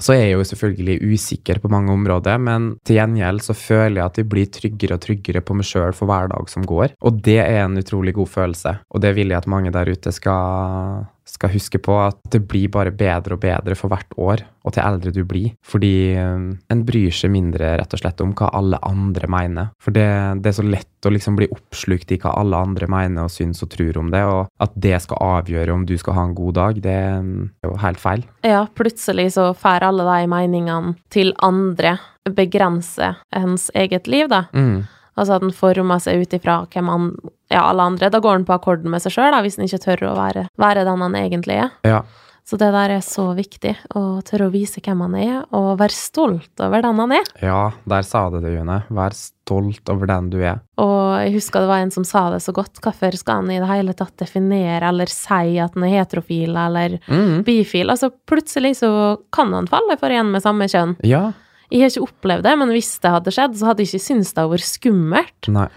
så er jeg jo selvfølgelig usikker på mange områder, men til gjengjeld så føler jeg at jeg blir tryggere og tryggere på meg sjøl for hver dag som går. Og det er en utrolig god følelse, og det vil jeg at mange der ute skal skal huske på at det blir bare bedre og bedre for hvert år, og til eldre du blir. Fordi um, en bryr seg mindre rett og slett om hva alle andre mener. For det, det er så lett å liksom bli oppslukt i hva alle andre mener og syns og tror om det, og at det skal avgjøre om du skal ha en god dag, det um, er jo helt feil. Ja, plutselig så får alle de meningene til andre begrense ens eget liv, da. Mm. Altså at den former seg ut ifra hvem han Ja, alle andre. Da går han på akkorden med seg sjøl, hvis han ikke tør å være, være den han egentlig er. Ja. Så det der er så viktig, å tørre å vise hvem han er, og være stolt over den han er. Ja, der sa du det, June. Vær stolt over den du er. Og jeg husker det var en som sa det så godt. Hvorfor skal han i det hele tatt definere eller si at han er heterofil eller mm. bifil? Altså, plutselig så kan han falle for en med samme kjønn. Ja. Jeg har ikke opplevd det, men hvis det hadde skjedd, så hadde jeg ikke syntes det hadde vært skummelt. Nei.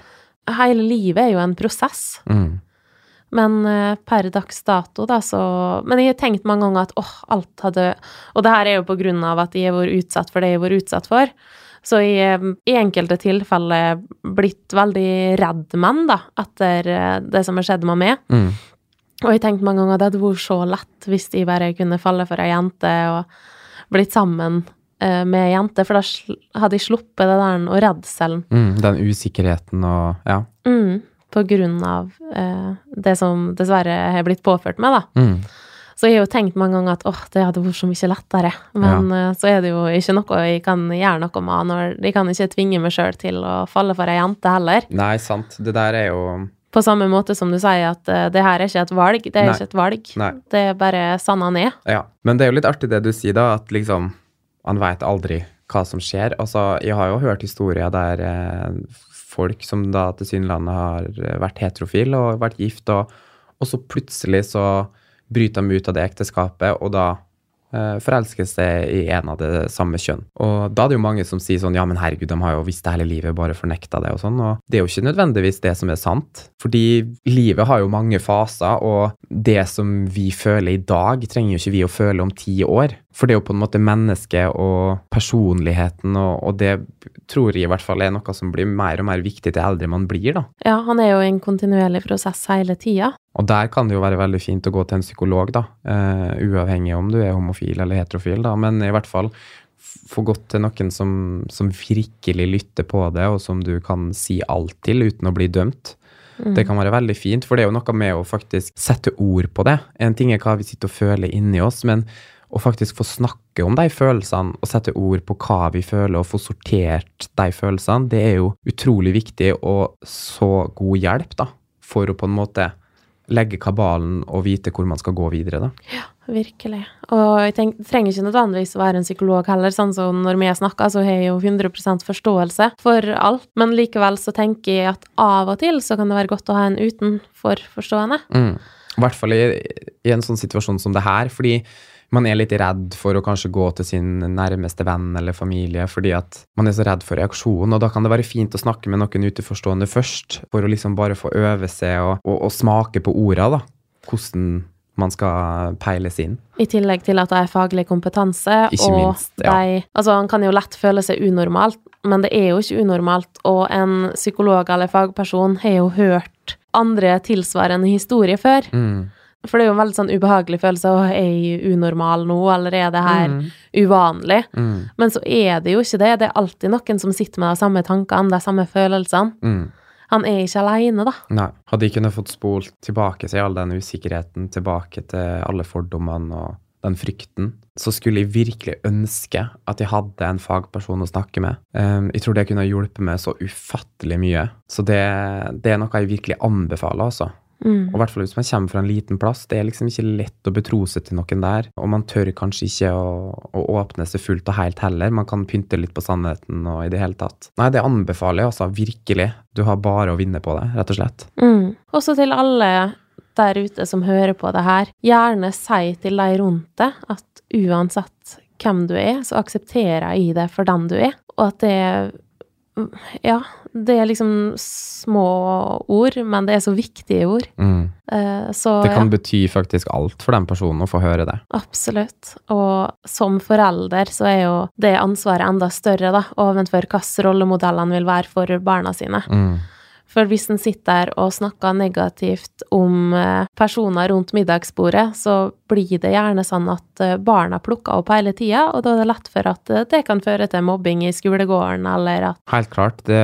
Hele livet er jo en prosess. Mm. Men uh, per dags dato, da, så Men jeg har tenkt mange ganger at åh, oh, alt hadde Og det her er jo på grunn av at jeg har vært utsatt for det jeg har vært utsatt for. Så jeg i enkelte tilfeller blitt veldig redd menn, da, etter uh, det som har skjedd med meg. Mm. Og jeg tenkte mange ganger at det hadde vært så lett hvis de bare kunne falle for ei jente og blitt sammen Eh, med jenter, for da hadde jeg sluppet det der og redselen. Mm, den usikkerheten og ja. Mm, på grunn av eh, det som dessverre har blitt påført meg, da. Mm. Så jeg har jo tenkt mange ganger at åh, det hadde vært så mye lettere. Men ja. uh, så er det jo ikke noe jeg kan gjøre noe med. Når, jeg kan ikke tvinge meg sjøl til å falle for ei jente heller. Nei, sant. Det der er jo På samme måte som du sier at uh, det her er ikke et valg. Det er Nei. ikke et valg. Nei. Det er bare han er. Ja. Men det er jo litt artig det du sier, da, at liksom han veit aldri hva som skjer. Altså, jeg har jo hørt historier der eh, folk som da tilsynelatende har vært heterofile og vært gift, og, og, så plutselig så bryter de ut av det ekteskapet, og da eh, forelsker seg i en av det samme kjønn. Og da er det jo mange som sier sånn ja, men herregud, de har jo visst det hele livet, bare fornekta det og sånn. Og det er jo ikke nødvendigvis det som er sant, fordi livet har jo mange faser, og det som vi føler i dag, trenger jo ikke vi å føle om ti år. For det er jo på en måte mennesket og personligheten, og, og, det tror jeg i hvert fall er noe som blir mer og mer viktig til eldre man blir, da. Ja, han er jo i en kontinuerlig prosess hele tida. Og der kan det jo være veldig fint å gå til en psykolog, da. Uh, uavhengig om du er homofil eller heterofil, da. Men i hvert fall få gått til noen som, som, virkelig lytter på det, og som du kan si alt til uten å bli dømt. Mm. Det kan være veldig fint, for det er jo noe med å faktisk sette ord på det. En ting er hva vi sitter og føler inni oss, men å faktisk få snakke om de følelsene og sette ord på hva vi føler, og få sortert de følelsene, det er jo utrolig viktig og så god hjelp, da. for å på en måte legge kabalen og vite hvor man skal gå videre, da. Ja, Virkelig. Og jeg tenk, trenger ikke nødvendigvis å være en psykolog heller. sånn som Når vi snakker, så har jeg jo 100% forståelse for alt. Men likevel så tenker jeg at av og til så kan det være godt å ha en utenforforstående. Mm. I hvert fall i, i en sånn situasjon som det her, fordi man er litt redd for å kanskje gå til sin nærmeste venn eller familie fordi at man er så redd for reaksjonen, og da kan det være fint å snakke med noen utenforstående først, for å liksom bare få øve seg og, og, og smake på orda, da. Hvordan man skal peiles inn. I tillegg til at det er faglig kompetanse, Ikke og minst, ja. de Altså, han kan jo lett føle seg unormalt, men det er jo ikke unormalt, og en psykolog eller fagperson har jo hørt andre tilsvarende historier før. Mm. For det er jo en veldig sånn ubehagelig følelse å er jeg unormal nå, eller er det her Mm. uvanlig? Mm. Men så er det jo ikke det. Det er alltid noen som sitter med de samme tankene, de samme følelsene. Mm. Han er ikke aleine, da. Nei. Hadde jeg kunnet fått spolt tilbake til all den usikkerheten, tilbake til alle fordommene og den frykten, så skulle jeg virkelig ønske at jeg hadde en fagperson å snakke med. Um, jeg tror det kunne hjulpet meg så ufattelig mye. Så det, det er noe jeg virkelig anbefaler, altså. Mm. Og i hvert fall hvis man kommer fra en liten plass. Det er liksom ikke lett å betro seg til noen der. Og man tør kanskje ikke å, å åpne seg fullt og helt heller. Man kan pynte litt på sannheten og i det hele tatt. Nei, det anbefaler jeg altså, virkelig. Du har bare å vinne på det, rett og slett. Mm. Også til alle der ute som hører på det her, gjerne si til de rundt deg at uansett hvem du er, så aksepterer jeg det for den du er, og at det Ja, det er liksom små ord, men det er så viktige ord. Mm. Eh, Så Det kan ja, bety faktisk alt for den personen å få høre det. absolutt. Og som forelder så er jo det ansvaret enda større, da, ovenfor hvilke rollemodellene vil være for barna sine. Mm. For hvis en sitter der og snakker negativt om eh, personer rundt middagsbordet, så blir det gjerne sånn at eh, barna plukker opp hele tida, og da er det lett for at eh, det kan føre til mobbing i skolegården, eller at, Helt klart. Det,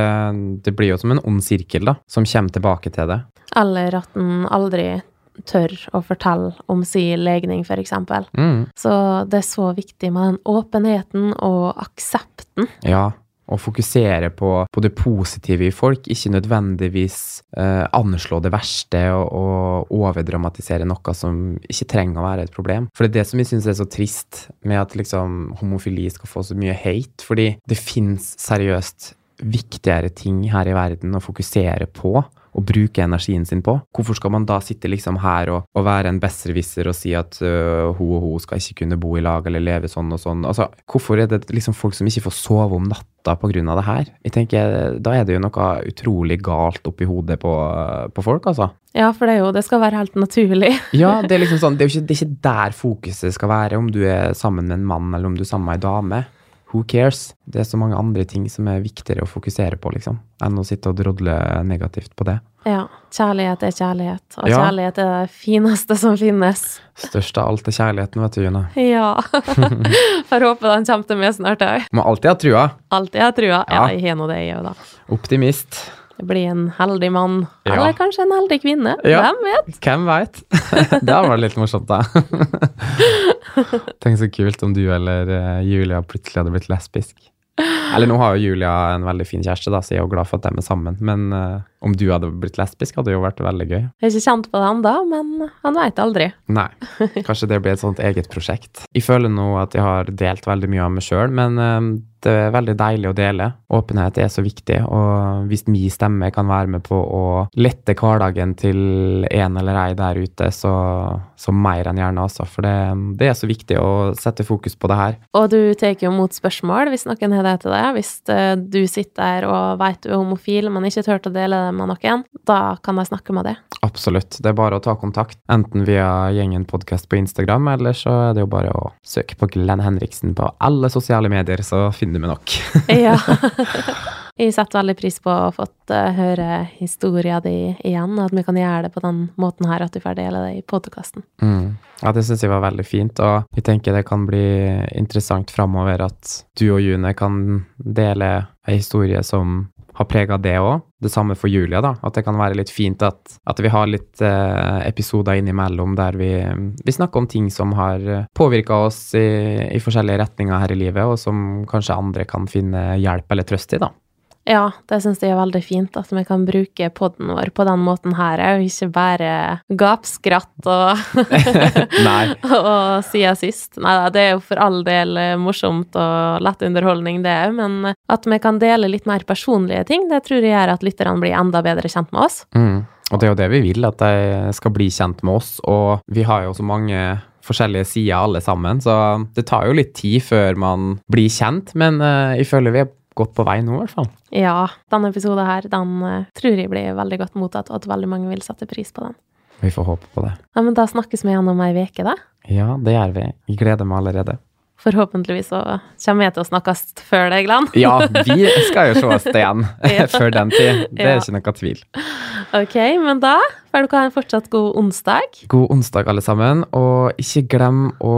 det blir jo som en ond sirkel, da, som kommer tilbake til det. eller at en aldri tør å fortelle om sin legning, eksempel. Mm. Så det er så viktig med den åpenheten og aksepten. Ja. Å fokusere på, på det positive i folk, ikke nødvendigvis eh, anslå det verste og, og overdramatisere noe som ikke trenger å være et problem. For det er det som jeg syns er så trist med at liksom homofili skal få så mye hate, fordi det fins seriøst viktigere ting her i verden å fokusere på og bruke energien sin på. Hvorfor skal man da sitte liksom her og, og være en besserwisser og si at uh, hun og hun skal ikke kunne bo i lag eller leve sånn og sånn? Altså, hvorfor er det liksom folk som ikke får sove om natta av det her? Jeg tenker, Da er det jo noe utrolig galt oppi hodet på, på folk, altså. Ja, for det jo Det skal være helt naturlig. Ja, det er liksom sånn, det er jo ikke, det er ikke der fokuset skal være, om du er sammen med en mann eller om du er sammen med ei dame. Who cares? Det er så mange andre ting som er viktigere å fokusere på, liksom, enn å sitte og drodle negativt på det. Ja. Kjærlighet er kjærlighet, og Ja. kjærlighet er det fineste som finnes. Størst av alt er kjærligheten, vet du, June. Ja. Får håpe den kommer til meg snart òg. Må alltid ha trua. Alltid ha trua. Ja, jeg har nå det, jeg òg, da. Optimist. Bli en heldig mann. Ja. Eller kanskje en heldig kvinne. Ja. Hvem vet? Hvem veit? det hadde vært litt morsomt, da. Tenk så kult om du eller eh, Julia plutselig hadde blitt lesbisk. Eller nå har jo Julia en veldig fin kjæreste, da, så jeg er jo glad for at de er sammen. Men eh, om du hadde blitt lesbisk, hadde jo vært veldig gøy. Jeg har ikke kjent på det ennå, men han veit aldri. Nei, kanskje det blir et sånt eget prosjekt. Jeg føler nå at jeg har delt veldig mye av meg sjøl, men eh, det er veldig deilig å dele. Åpenhet er så viktig, og hvis min stemme kan være med på å lette hverdagen til en eller ei der ute, så, så mer enn gjerne, altså. For det, det er så viktig å sette fokus på det her. Og du tar jo imot spørsmål hvis noen har det til deg. Hvis eh, du sitter der og veit du er homofil, men ikke tør å dele det med noen, da kan jeg snakke med deg. Absolutt. Det er bare å ta kontakt, enten via Gjengen podkast på Instagram, eller så er det jo bare å søke på Glenn Henriksen på alle sosiale medier, så finner vi nok. Ja. Jeg setter veldig pris på å ha fått eh, høre historien din igjen, og at vi kan gjøre det på den måten her, at du får dele det i podkasten. Mm. Ja, det syns jeg var veldig fint, og jeg tenker det kan bli interessant framover at du og June kan dele ei historie som har prega det òg. Det samme for Julia, da. At det kan være litt fint at, at vi har litt eh, episoder innimellom der vi, vi snakker om ting som har påvirka oss i, i forskjellige retninger her i livet, og som kanskje andre kan finne hjelp eller trøst i, da. Ja, det syns jeg er veldig fint, at vi kan bruke podden vår på den måten her og ikke bare gapskratt og og siden sist. Nei da, det er jo for all del eh, morsomt og lett underholdning, det òg, men at vi kan dele litt mer personlige ting, det tror jeg gjør at lytterne blir enda bedre kjent med oss. Mm. Og det er jo det vi vil, at de skal bli kjent med oss. Og vi har jo så mange forskjellige sider alle sammen, så det tar jo litt tid før man blir kjent, men uh, jeg føler vi er godt på vei nå, i hvert fall. Ja, denne episoden her, den uh, tror jeg blir veldig godt mottatt, og at veldig mange vil sette pris på den. Vi får håpe på det. Ja, men da snakkes vi igjen om ei uke, da. Ja, det gjør vi. Jeg gleder meg allerede. Forhåpentligvis så kommer vi til å snakkes før det, Glenn. ja, vi skal jo ses igjen før den tid. Det er Ja. ikke noe tvil. Ok, men da får dere ha en fortsatt god onsdag. God onsdag, alle sammen. Og ikke glem å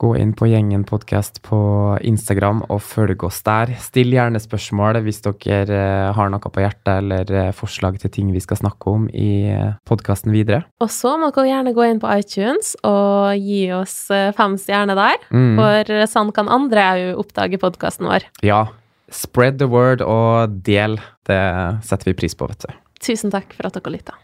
gå inn på Gjengen podkast på Instagram og følge oss der. Still gjerne spørsmål hvis dere eh, har noe på hjertet eller eh, forslag til ting vi skal snakke om i podkasten videre. Og så må dere gjerne gå inn på iTunes og gi oss eh, fem stjerner der, Mm. for sånn kan andre òg oppdage podkasten vår. Ja, spread the word og del. Det setter vi pris på, vet du. Tusen takk for at dere lytta.